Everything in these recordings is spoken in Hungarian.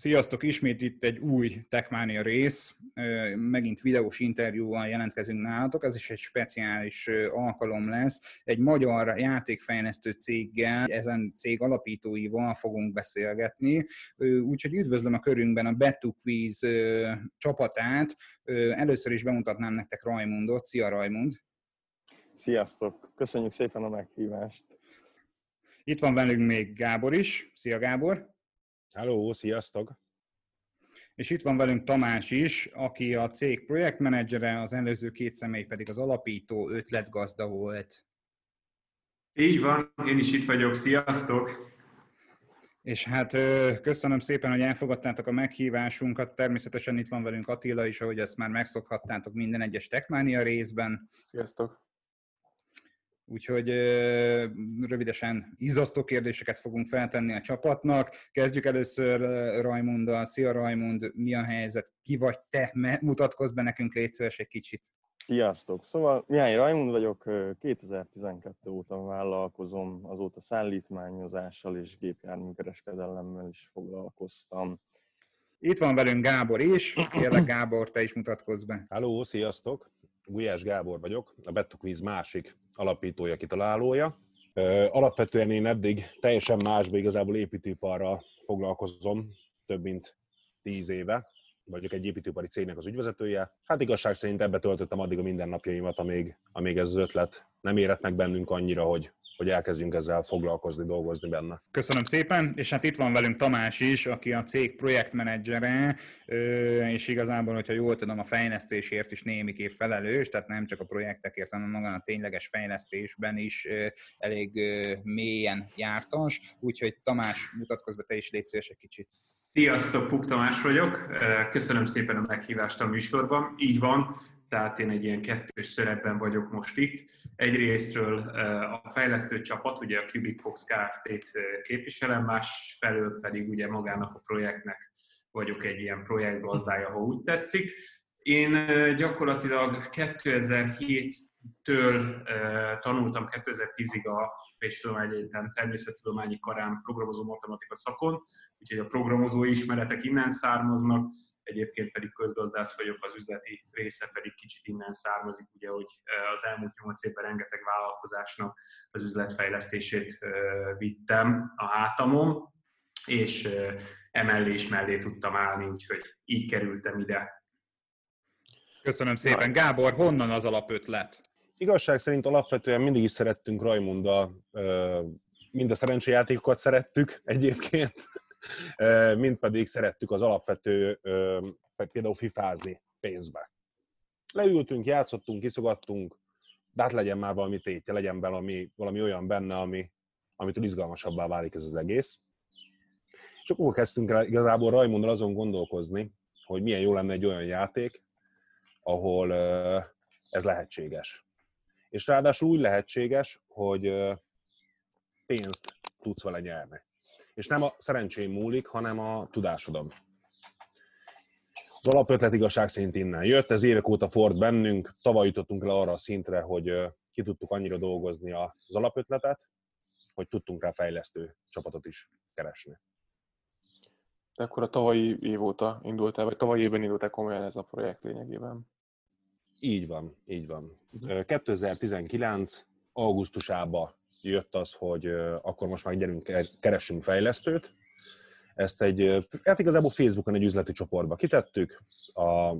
Sziasztok! Ismét itt egy új Techmania rész. Megint videós interjúval jelentkezünk nálatok. Ez is egy speciális alkalom lesz. Egy magyar játékfejlesztő céggel, ezen cég alapítóival fogunk beszélgetni. Úgyhogy üdvözlöm a körünkben a BetToQuiz csapatát. Először is bemutatnám nektek Rajmundot. Szia Rajmund! Sziasztok! Köszönjük szépen a meghívást! Itt van velünk még Gábor is. Szia Gábor! Hello, sziasztok! És itt van velünk Tamás is, aki a cég projektmenedzsere, az előző két személy pedig az alapító ötletgazda volt. Így van, én is itt vagyok, sziasztok! És hát köszönöm szépen, hogy elfogadtátok a meghívásunkat. Természetesen itt van velünk Attila is, ahogy ezt már megszokhattátok minden egyes Techmania részben. Sziasztok! Úgyhogy rövidesen izzasztó kérdéseket fogunk feltenni a csapatnak. Kezdjük először Rajmunddal. Szia Rajmund, mi a helyzet? Ki vagy te? Mutatkozz be nekünk, légy szíves egy kicsit. Sziasztok! Szóval Mihály Rajmund vagyok, 2012 óta vállalkozom, azóta szállítmányozással és gépjárműkereskedelemmel is foglalkoztam. Itt van velünk Gábor is. Kérlek Gábor, te is mutatkozz be. Hello, sziasztok! Gulyás Gábor vagyok, a BettoQuiz másik alapítója, kitalálója. Alapvetően én eddig teljesen másba igazából építőiparra foglalkozom, több mint tíz éve. Vagyok egy építőipari cégnek az ügyvezetője. Hát igazság szerint ebbe töltöttem addig a mindennapjaimat, amíg, amíg ez az ötlet nem érett meg bennünk annyira, hogy hogy elkezdjünk ezzel foglalkozni, dolgozni benne. Köszönöm szépen, és hát itt van velünk Tamás is, aki a cég projektmenedzsere, és igazából, hogyha jól tudom, a fejlesztésért is némiképp felelős, tehát nem csak a projektekért, hanem magán a tényleges fejlesztésben is elég mélyen jártas, úgyhogy Tamás, mutatkozz be te is, légy szíves egy kicsit. Sziasztok, Puk Tamás vagyok, köszönöm szépen a meghívást a műsorban. Így van, tehát én egy ilyen kettős szerepben vagyok most itt. Egyrésztről a fejlesztő csapat, ugye a Cubic Fox Kft-t képviselem, másfelől pedig ugye magának a projektnek vagyok egy ilyen projektgazdája, ha úgy tetszik. Én gyakorlatilag 2007-től tanultam 2010-ig a Pécs Egyetem természettudományi karán programozó matematika szakon, úgyhogy a programozó ismeretek innen származnak, egyébként pedig közgazdász vagyok, az üzleti része pedig kicsit innen származik, ugye, hogy az elmúlt nyolc évben rengeteg vállalkozásnak az üzletfejlesztését vittem a hátamon, és emellé is mellé tudtam állni, úgyhogy így kerültem ide. Köszönöm szépen. Gábor, honnan az alapötlet? Igazság szerint alapvetően mindig is szerettünk Rajmunda, mind a szerencséjátékokat szerettük egyébként, mint pedig szerettük az alapvető, például fifázni pénzbe. Leültünk, játszottunk, kiszogattunk, de hát legyen már valami tétje, legyen valami, valami olyan benne, ami, amitől izgalmasabbá válik ez az egész. És akkor kezdtünk el igazából Rajmondal azon gondolkozni, hogy milyen jó lenne egy olyan játék, ahol ez lehetséges. És ráadásul úgy lehetséges, hogy pénzt tudsz vele nyerni. És nem a szerencsém múlik, hanem a tudásodon. Az alapötlet igazság szerint innen jött, ez évek óta ford bennünk, tavaly jutottunk le arra a szintre, hogy ki tudtuk annyira dolgozni az alapötletet, hogy tudtunk rá fejlesztő csapatot is keresni. De akkor a tavalyi év óta indult el, vagy tavalyi évben indult el komolyan ez a projekt lényegében? Így van, így van. 2019. Mhm. augusztusában jött az, hogy akkor most már gyerünk, keressünk fejlesztőt. Ezt egy, hát igazából Facebookon egy üzleti csoportba kitettük, a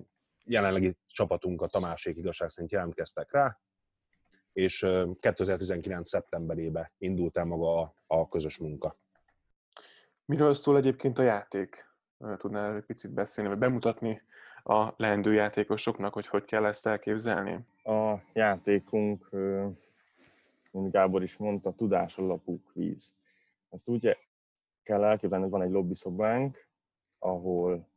jelenlegi csapatunk, a Tamásék igazság szerint jelentkeztek rá, és 2019. szeptemberében indult el maga a, a közös munka. Miről szól egyébként a játék? Tudnál egy picit beszélni, vagy bemutatni a leendő játékosoknak, hogy hogy kell ezt elképzelni? A játékunk mint Gábor is mondta, tudás alapú kvíz. Ezt úgy kell elképzelni, hogy van egy lobby szobánk, ahol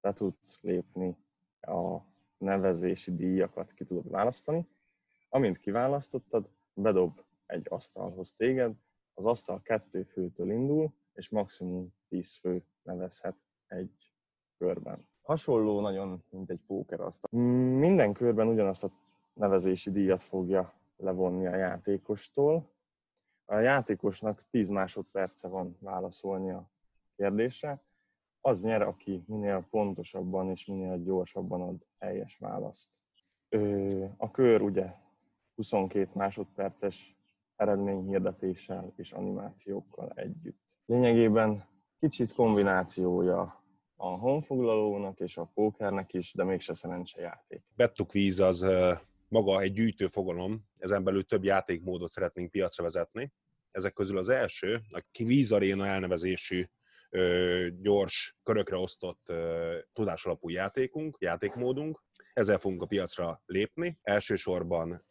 be tudsz lépni a nevezési díjakat ki tudod választani. Amint kiválasztottad, bedob egy asztalhoz téged, az asztal kettő főtől indul, és maximum 10 fő nevezhet egy körben. Hasonló nagyon, mint egy pókerasztal. Minden körben ugyanazt a nevezési díjat fogja levonni a játékostól. A játékosnak 10 másodperce van válaszolni a kérdésre. az nyer, aki minél pontosabban és minél gyorsabban ad helyes választ. A kör ugye 22 másodperces eredményhirdetéssel és animációkkal együtt. Lényegében kicsit kombinációja a honfoglalónak és a pókernek is, de mégse szerencsejáték. Bettuk víz az maga egy gyűjtő fogalom, ezen belül több játékmódot szeretnénk piacra vezetni. Ezek közül az első, a Kvíz Arena elnevezésű gyors, körökre osztott tudásalapú játékunk, játékmódunk. Ezzel fogunk a piacra lépni. Elsősorban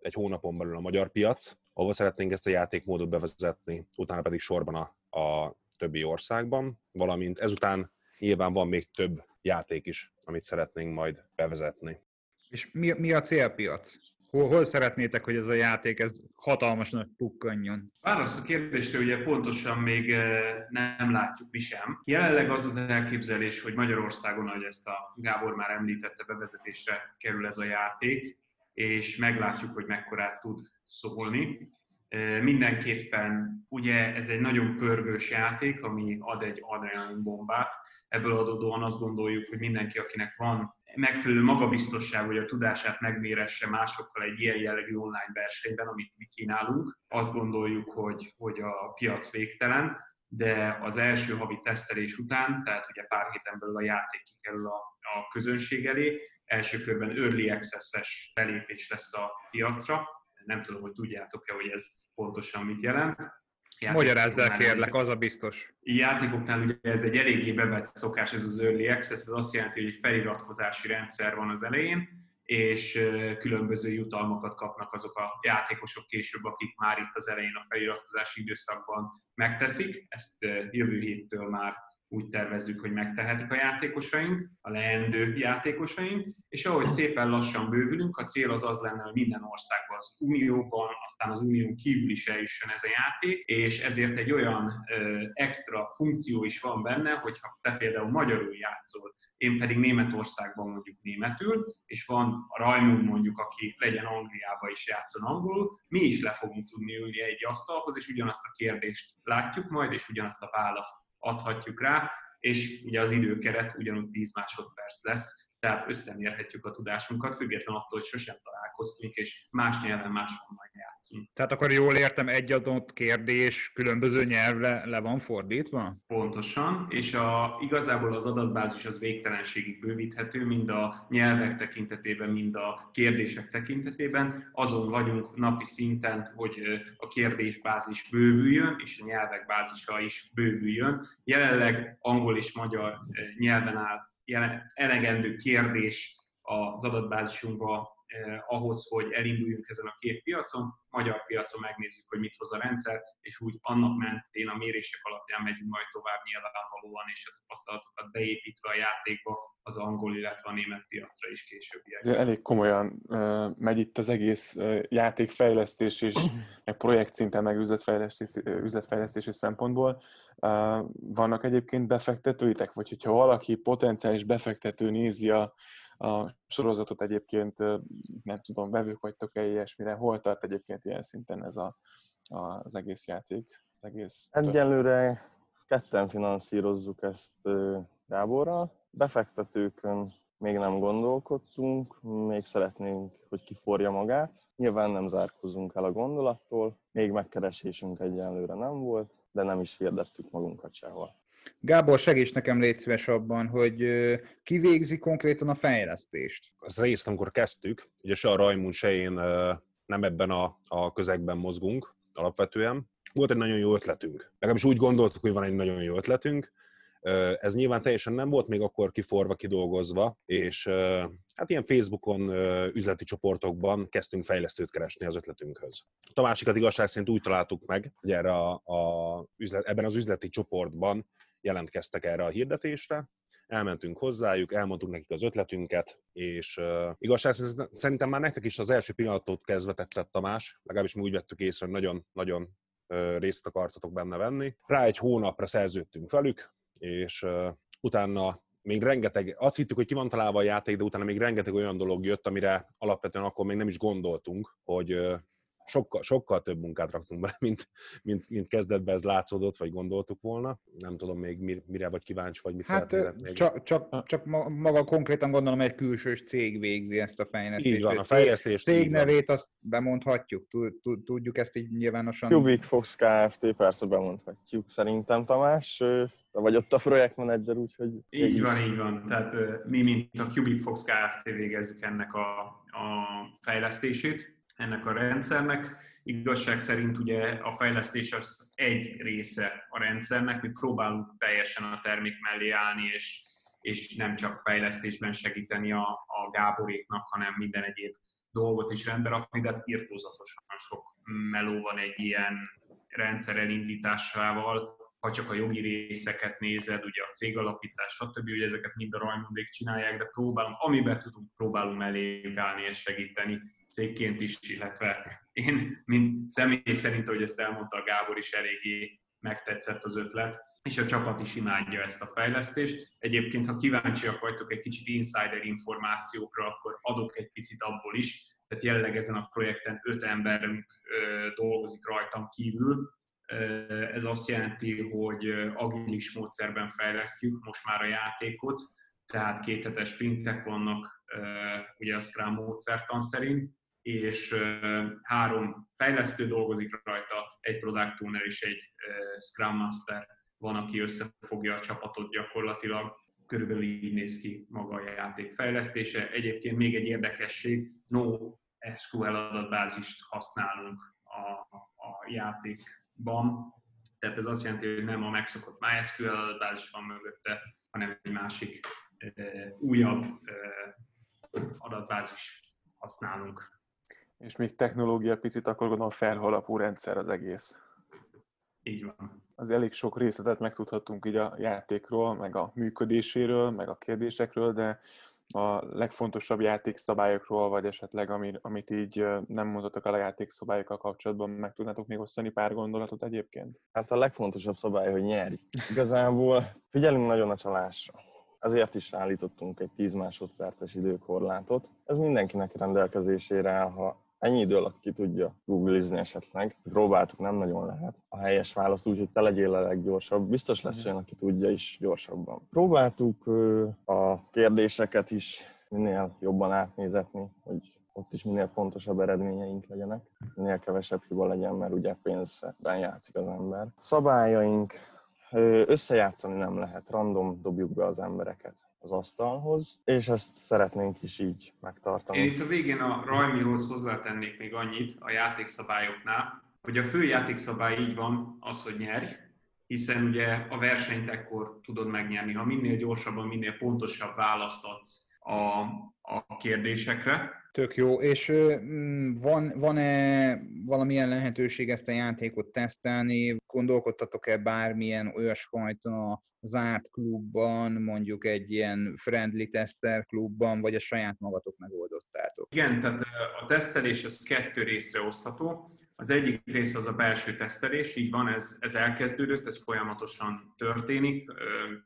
egy hónapon belül a magyar piac, ahol szeretnénk ezt a játékmódot bevezetni, utána pedig sorban a, a többi országban, valamint ezután nyilván van még több játék is, amit szeretnénk majd bevezetni. És mi, mi a célpiac? Hol, hol szeretnétek, hogy ez a játék ez hatalmas nagy pukkanjon? Válasz a kérdésre ugye pontosan még eh, nem látjuk mi sem. Jelenleg az az elképzelés, hogy Magyarországon, ahogy ezt a Gábor már említette, bevezetésre kerül ez a játék, és meglátjuk, hogy mekkorát tud szólni. Eh, mindenképpen ugye ez egy nagyon pörgős játék, ami ad egy adrenalin bombát. Ebből adódóan azt gondoljuk, hogy mindenki, akinek van megfelelő magabiztosság, hogy a tudását megméresse másokkal egy ilyen jellegű online versenyben, amit mi kínálunk. Azt gondoljuk, hogy, hogy a piac végtelen, de az első havi tesztelés után, tehát ugye pár héten belül a játék kikerül a, a közönség elé, első körben early access-es belépés lesz a piacra. Nem tudom, hogy tudjátok-e, hogy ez pontosan mit jelent. Magyarázd el kérlek, az a biztos. Játékoknál ugye ez egy eléggé bevett szokás, ez az Early Access, ez azt jelenti, hogy egy feliratkozási rendszer van az elején, és különböző jutalmakat kapnak azok a játékosok később, akik már itt az elején a feliratkozási időszakban megteszik. Ezt jövő héttől már úgy tervezzük, hogy megtehetik a játékosaink, a leendő játékosaink, és ahogy szépen lassan bővülünk, a cél az az lenne, hogy minden országban, az Unióban, aztán az Unión kívül is eljusson ez a játék, és ezért egy olyan ö, extra funkció is van benne, hogyha te például magyarul játszol, én pedig Németországban mondjuk németül, és van a Rajmund mondjuk, aki legyen Angliába is játszon angolul, mi is le fogunk tudni ülni egy asztalhoz, és ugyanazt a kérdést látjuk majd, és ugyanazt a választ adhatjuk rá, és ugye az időkeret ugyanúgy 10 másodperc lesz, tehát összemérhetjük a tudásunkat, független attól, hogy sosem találkoztunk, és más nyelven máshonnan játszunk. Tehát akkor jól értem, egy adott kérdés különböző nyelvre le van fordítva? Pontosan, és a, igazából az adatbázis az végtelenségig bővíthető, mind a nyelvek tekintetében, mind a kérdések tekintetében. Azon vagyunk napi szinten, hogy a kérdésbázis bővüljön, és a nyelvek bázisa is bővüljön. Jelenleg angol és magyar nyelven áll elegendő kérdés az adatbázisunkba eh, ahhoz, hogy elinduljunk ezen a két piacon, magyar piacon megnézzük, hogy mit hoz a rendszer, és úgy annak mentén a mérések alapján megyünk majd tovább nyilvánvalóan, és a tapasztalatokat beépítve a játékba az angol, illetve a német piacra is később. Elég komolyan uh, megy itt az egész uh, játékfejlesztés és meg projekt szinten, meg üzletfejlesztés, üzletfejlesztési szempontból. Uh, vannak egyébként befektetőitek, vagy hogyha valaki potenciális befektető nézi a, a sorozatot egyébként, nem tudom, vevők vagytok-e ilyesmire, hol tart egyébként ilyen szinten ez a, a, az egész játék? Az egész Egyelőre ketten finanszírozzuk ezt Gáborral. Befektetőkön még nem gondolkodtunk, még szeretnénk, hogy kiforja magát. Nyilván nem zárkozunk el a gondolattól, még megkeresésünk egyenlőre nem volt, de nem is hirdettük magunkat sehol. Gábor, segíts nekem légy szíves abban, hogy ki végzi konkrétan a fejlesztést? Az részt, amikor kezdtük, ugye se a Rajmund, se én nem ebben a, a közegben mozgunk alapvetően. Volt egy nagyon jó ötletünk. Legalábbis úgy gondoltuk, hogy van egy nagyon jó ötletünk. Ez nyilván teljesen nem volt még akkor kiforva, kidolgozva, és hát ilyen Facebookon, üzleti csoportokban kezdtünk fejlesztőt keresni az ötletünkhöz. A másikat igazság szerint úgy találtuk meg, hogy erre a, a üzlet, ebben az üzleti csoportban jelentkeztek erre a hirdetésre, elmentünk hozzájuk, elmondtuk nekik az ötletünket, és uh, igazság szerintem már nektek is az első pillanatot kezdve tetszett Tamás, legalábbis mi úgy vettük észre, hogy nagyon-nagyon uh, részt akartatok benne venni. Rá egy hónapra szerződtünk velük, és uh, utána még rengeteg, azt hittük, hogy ki van találva a játék, de utána még rengeteg olyan dolog jött, amire alapvetően akkor még nem is gondoltunk, hogy sokkal, sokkal több munkát raktunk bele, mint, mint, mint kezdetben ez látszódott, vagy gondoltuk volna. Nem tudom még mire vagy kíváncsi, vagy mit hát, még. Csak, csak, csak maga konkrétan gondolom egy külsős cég végzi ezt a fejlesztést. Így van, a fejlesztés. Cég nevét azt bemondhatjuk, tudjuk ezt így nyilvánosan. Cubic Fox Kft. persze bemondhatjuk szerintem, Tamás. Te vagy ott a projektmenedzser, úgyhogy... Így van, így van. Tehát mi, mint a Cubic Fox Kft. végezzük ennek a, a fejlesztését ennek a rendszernek. Igazság szerint ugye a fejlesztés az egy része a rendszernek, mi próbálunk teljesen a termék mellé állni, és, és nem csak fejlesztésben segíteni a, a Gáboréknak, hanem minden egyéb dolgot is rendbe rakni, de hát írtózatosan sok meló van egy ilyen rendszer elindításával, ha csak a jogi részeket nézed, ugye a cégalapítás, stb., hogy ezeket mind a rajmondék csinálják, de próbálunk, amiben tudunk, próbálunk mellé állni és segíteni cégként is, illetve én, mint személy szerint, hogy ezt elmondta a Gábor is, eléggé megtetszett az ötlet, és a csapat is imádja ezt a fejlesztést. Egyébként, ha kíváncsiak vagytok egy kicsit insider információkra, akkor adok egy picit abból is. Tehát jelenleg ezen a projekten öt emberünk dolgozik rajtam kívül. Ez azt jelenti, hogy agilis módszerben fejlesztjük most már a játékot, tehát kéthetes sprintek vannak ugye a Scrum módszertan szerint, és három fejlesztő dolgozik rajta, egy product owner és egy Scrum Master van, aki összefogja a csapatot gyakorlatilag. Körülbelül így néz ki maga a játék fejlesztése. Egyébként még egy érdekesség, no SQL adatbázist használunk a, a játékban, tehát ez azt jelenti, hogy nem a megszokott MySQL adatbázis van mögötte, hanem egy másik újabb adatbázis használunk. És még technológia picit, akkor gondolom felhalapú rendszer az egész. Így van. Az elég sok részletet megtudhattunk így a játékról, meg a működéséről, meg a kérdésekről, de a legfontosabb játékszabályokról, vagy esetleg amit így nem mondhatok el a játékszabályokkal kapcsolatban, meg tudnátok még osztani pár gondolatot egyébként? Hát a legfontosabb szabály, hogy nyerj. Igazából figyelünk nagyon a csalásra. Ezért is állítottunk egy 10 másodperces időkorlátot. Ez mindenkinek rendelkezésére ha ennyi idő alatt ki tudja googlizni esetleg. Próbáltuk, nem nagyon lehet. A helyes válasz úgy, hogy te legyél a leggyorsabb. Biztos lesz olyan, aki tudja is gyorsabban. Próbáltuk a kérdéseket is minél jobban átnézetni, hogy ott is minél pontosabb eredményeink legyenek, minél kevesebb hiba legyen, mert ugye pénzben játszik az ember. Szabályaink összejátszani nem lehet, random dobjuk be az embereket az asztalhoz, és ezt szeretnénk is így megtartani. Én itt a végén a Rajmihoz hozzátennék még annyit a játékszabályoknál, hogy a fő játékszabály így van az, hogy nyerj, hiszen ugye a versenyt ekkor tudod megnyerni, ha minél gyorsabban, minél pontosabb választ adsz a, a kérdésekre. Tök jó, és mm, van, van-e valamilyen lehetőség ezt a játékot tesztelni? Gondolkodtatok-e bármilyen olyasfajta zárt klubban, mondjuk egy ilyen friendly tester klubban, vagy a saját magatok megoldottátok? Igen, tehát a tesztelés az kettő részre osztható. Az egyik rész az a belső tesztelés, így van, ez, ez elkezdődött, ez folyamatosan történik.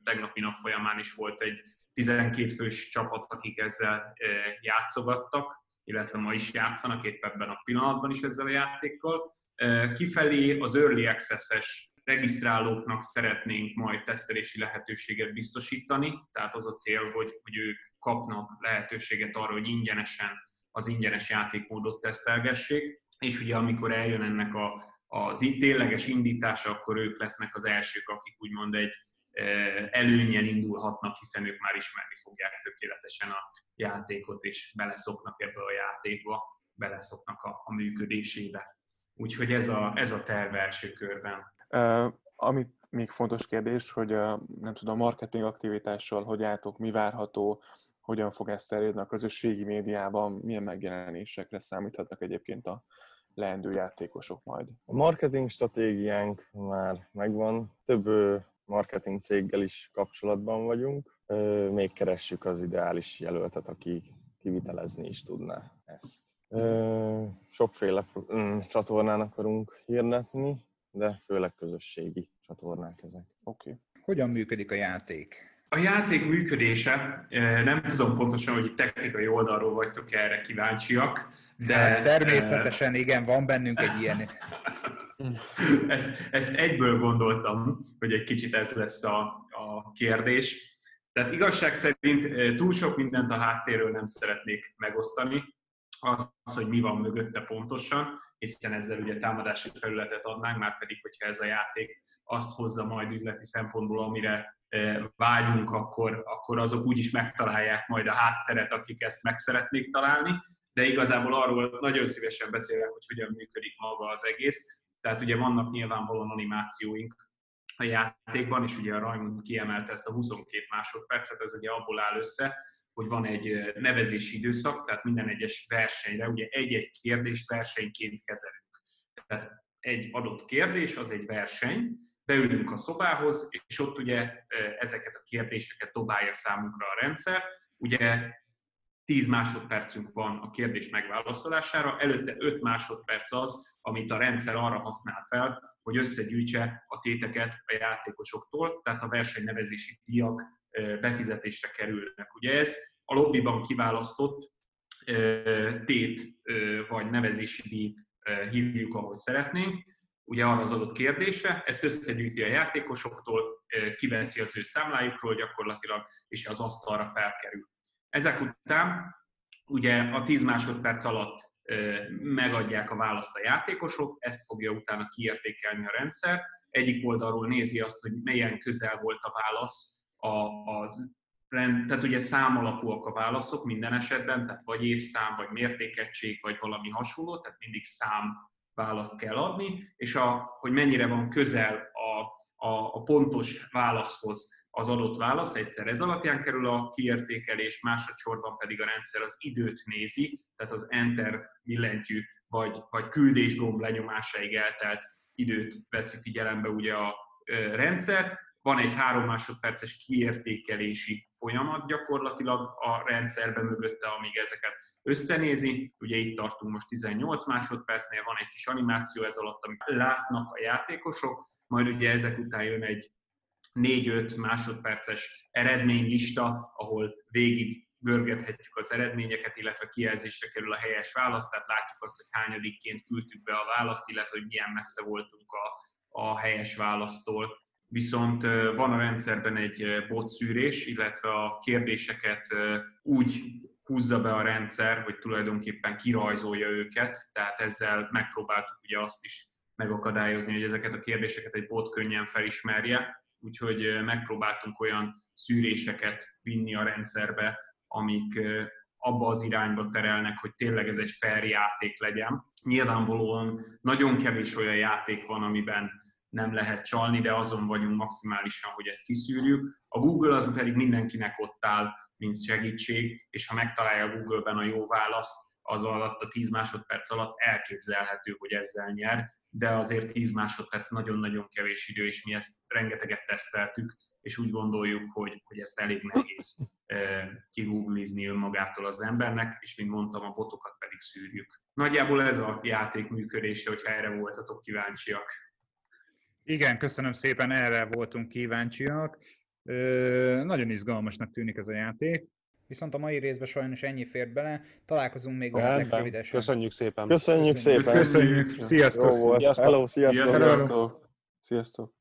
Tegnapi nap folyamán is volt egy 12 fős csapat, akik ezzel játszogattak, illetve ma is játszanak épp ebben a pillanatban is ezzel a játékkal. Kifelé az Early Access-es regisztrálóknak szeretnénk majd tesztelési lehetőséget biztosítani, tehát az a cél, hogy, hogy ők kapnak lehetőséget arra, hogy ingyenesen az ingyenes játékmódot tesztelgessék, és ugye amikor eljön ennek a, az itt tényleges indítása, akkor ők lesznek az elsők, akik úgymond egy e, előnyel indulhatnak, hiszen ők már ismerni fogják tökéletesen a játékot, és beleszoknak ebbe a játékba, beleszoknak a, a működésébe. Úgyhogy ez a, ez a terve első körben. Amit még fontos kérdés, hogy nem tudom, a marketing aktivitással hogy álltok, mi várható, hogyan fog ezt terjedni a közösségi médiában, milyen megjelenésekre számíthatnak egyébként a leendő játékosok majd? A marketing stratégiánk már megvan, több marketing céggel is kapcsolatban vagyunk, még keressük az ideális jelöltet, aki kivitelezni is tudná ezt. Sokféle mm, csatornán akarunk hirdetni, de főleg közösségi csatornák ezek. Oké. Okay. Hogyan működik a játék? A játék működése, nem tudom pontosan, hogy technikai oldalról vagytok erre kíváncsiak, de... Hát természetesen igen, van bennünk egy ilyen. ezt, ezt egyből gondoltam, hogy egy kicsit ez lesz a, a kérdés. Tehát igazság szerint túl sok mindent a háttérről nem szeretnék megosztani, az, hogy mi van mögötte pontosan, hiszen ezzel ugye támadási felületet adnánk, már pedig, hogyha ez a játék azt hozza majd üzleti szempontból, amire vágyunk, akkor, akkor azok úgyis megtalálják majd a hátteret, akik ezt meg szeretnék találni, de igazából arról nagyon szívesen beszélek, hogy hogyan működik maga az egész. Tehát ugye vannak nyilvánvalóan animációink a játékban, és ugye a Rajmund kiemelte ezt a 22 másodpercet, ez ugye abból áll össze, hogy van egy nevezési időszak, tehát minden egyes versenyre ugye egy-egy kérdést versenyként kezelünk. Tehát egy adott kérdés, az egy verseny, beülünk a szobához, és ott ugye ezeket a kérdéseket dobálja számunkra a rendszer. Ugye 10 másodpercünk van a kérdés megválaszolására, előtte 5 másodperc az, amit a rendszer arra használ fel, hogy összegyűjtse a téteket a játékosoktól, tehát a versenynevezési díjak befizetésre kerülnek. Ugye ez a lobbyban kiválasztott tét vagy nevezési díj hívjuk, ahol szeretnénk, ugye arra az adott kérdésre, ezt összegyűjti a játékosoktól, kiveszi az ő számlájukról gyakorlatilag, és az asztalra felkerül. Ezek után ugye a 10 másodperc alatt megadják a választ a játékosok, ezt fogja utána kiértékelni a rendszer. Egyik oldalról nézi azt, hogy milyen közel volt a válasz az tehát ugye számalapúak a válaszok minden esetben, tehát vagy évszám, vagy mértékegység, vagy valami hasonló, tehát mindig szám választ kell adni, és a, hogy mennyire van közel a, a, a pontos válaszhoz az adott válasz, egyszer ez alapján kerül a kiértékelés, másodszorban pedig a rendszer az időt nézi, tehát az Enter billentyű vagy, vagy küldésgomb lenyomásáig eltelt időt veszi figyelembe ugye a rendszer, van egy három másodperces kiértékelési folyamat gyakorlatilag a rendszerben mögötte, amíg ezeket összenézi. Ugye itt tartunk most 18 másodpercnél, van egy kis animáció ez alatt, amit látnak a játékosok, majd ugye ezek után jön egy 4-5 másodperces eredménylista, ahol végig görgethetjük az eredményeket, illetve kijelzésre kerül a helyes választ, tehát látjuk azt, hogy hányadikként küldtük be a választ, illetve hogy milyen messze voltunk a, a helyes választól. Viszont van a rendszerben egy botszűrés, illetve a kérdéseket úgy húzza be a rendszer, hogy tulajdonképpen kirajzolja őket, tehát ezzel megpróbáltuk ugye azt is megakadályozni, hogy ezeket a kérdéseket egy bot könnyen felismerje, úgyhogy megpróbáltunk olyan szűréseket vinni a rendszerbe, amik abba az irányba terelnek, hogy tényleg ez egy fair játék legyen. Nyilvánvalóan nagyon kevés olyan játék van, amiben nem lehet csalni, de azon vagyunk maximálisan, hogy ezt kiszűrjük. A Google az pedig mindenkinek ott áll, mint segítség, és ha megtalálja Google-ben a jó választ, az alatt a 10 másodperc alatt elképzelhető, hogy ezzel nyer, de azért 10 másodperc nagyon-nagyon kevés idő, és mi ezt rengeteget teszteltük, és úgy gondoljuk, hogy, hogy ezt elég nehéz eh, kigooglizni önmagától az embernek, és mint mondtam, a botokat pedig szűrjük. Nagyjából ez a játék működése, hogyha erre voltatok kíváncsiak. Igen, köszönöm szépen, erre voltunk kíváncsiak. Nagyon izgalmasnak tűnik ez a játék. Viszont a mai részben sajnos ennyi fért bele. Találkozunk még veletek rövidesen. Köszönjük szépen. Köszönjük szépen. Köszönjük. Sziasztok. Jó volt. Sziasztok. Hello, sziasztok. Sziasztok. Sziasztok.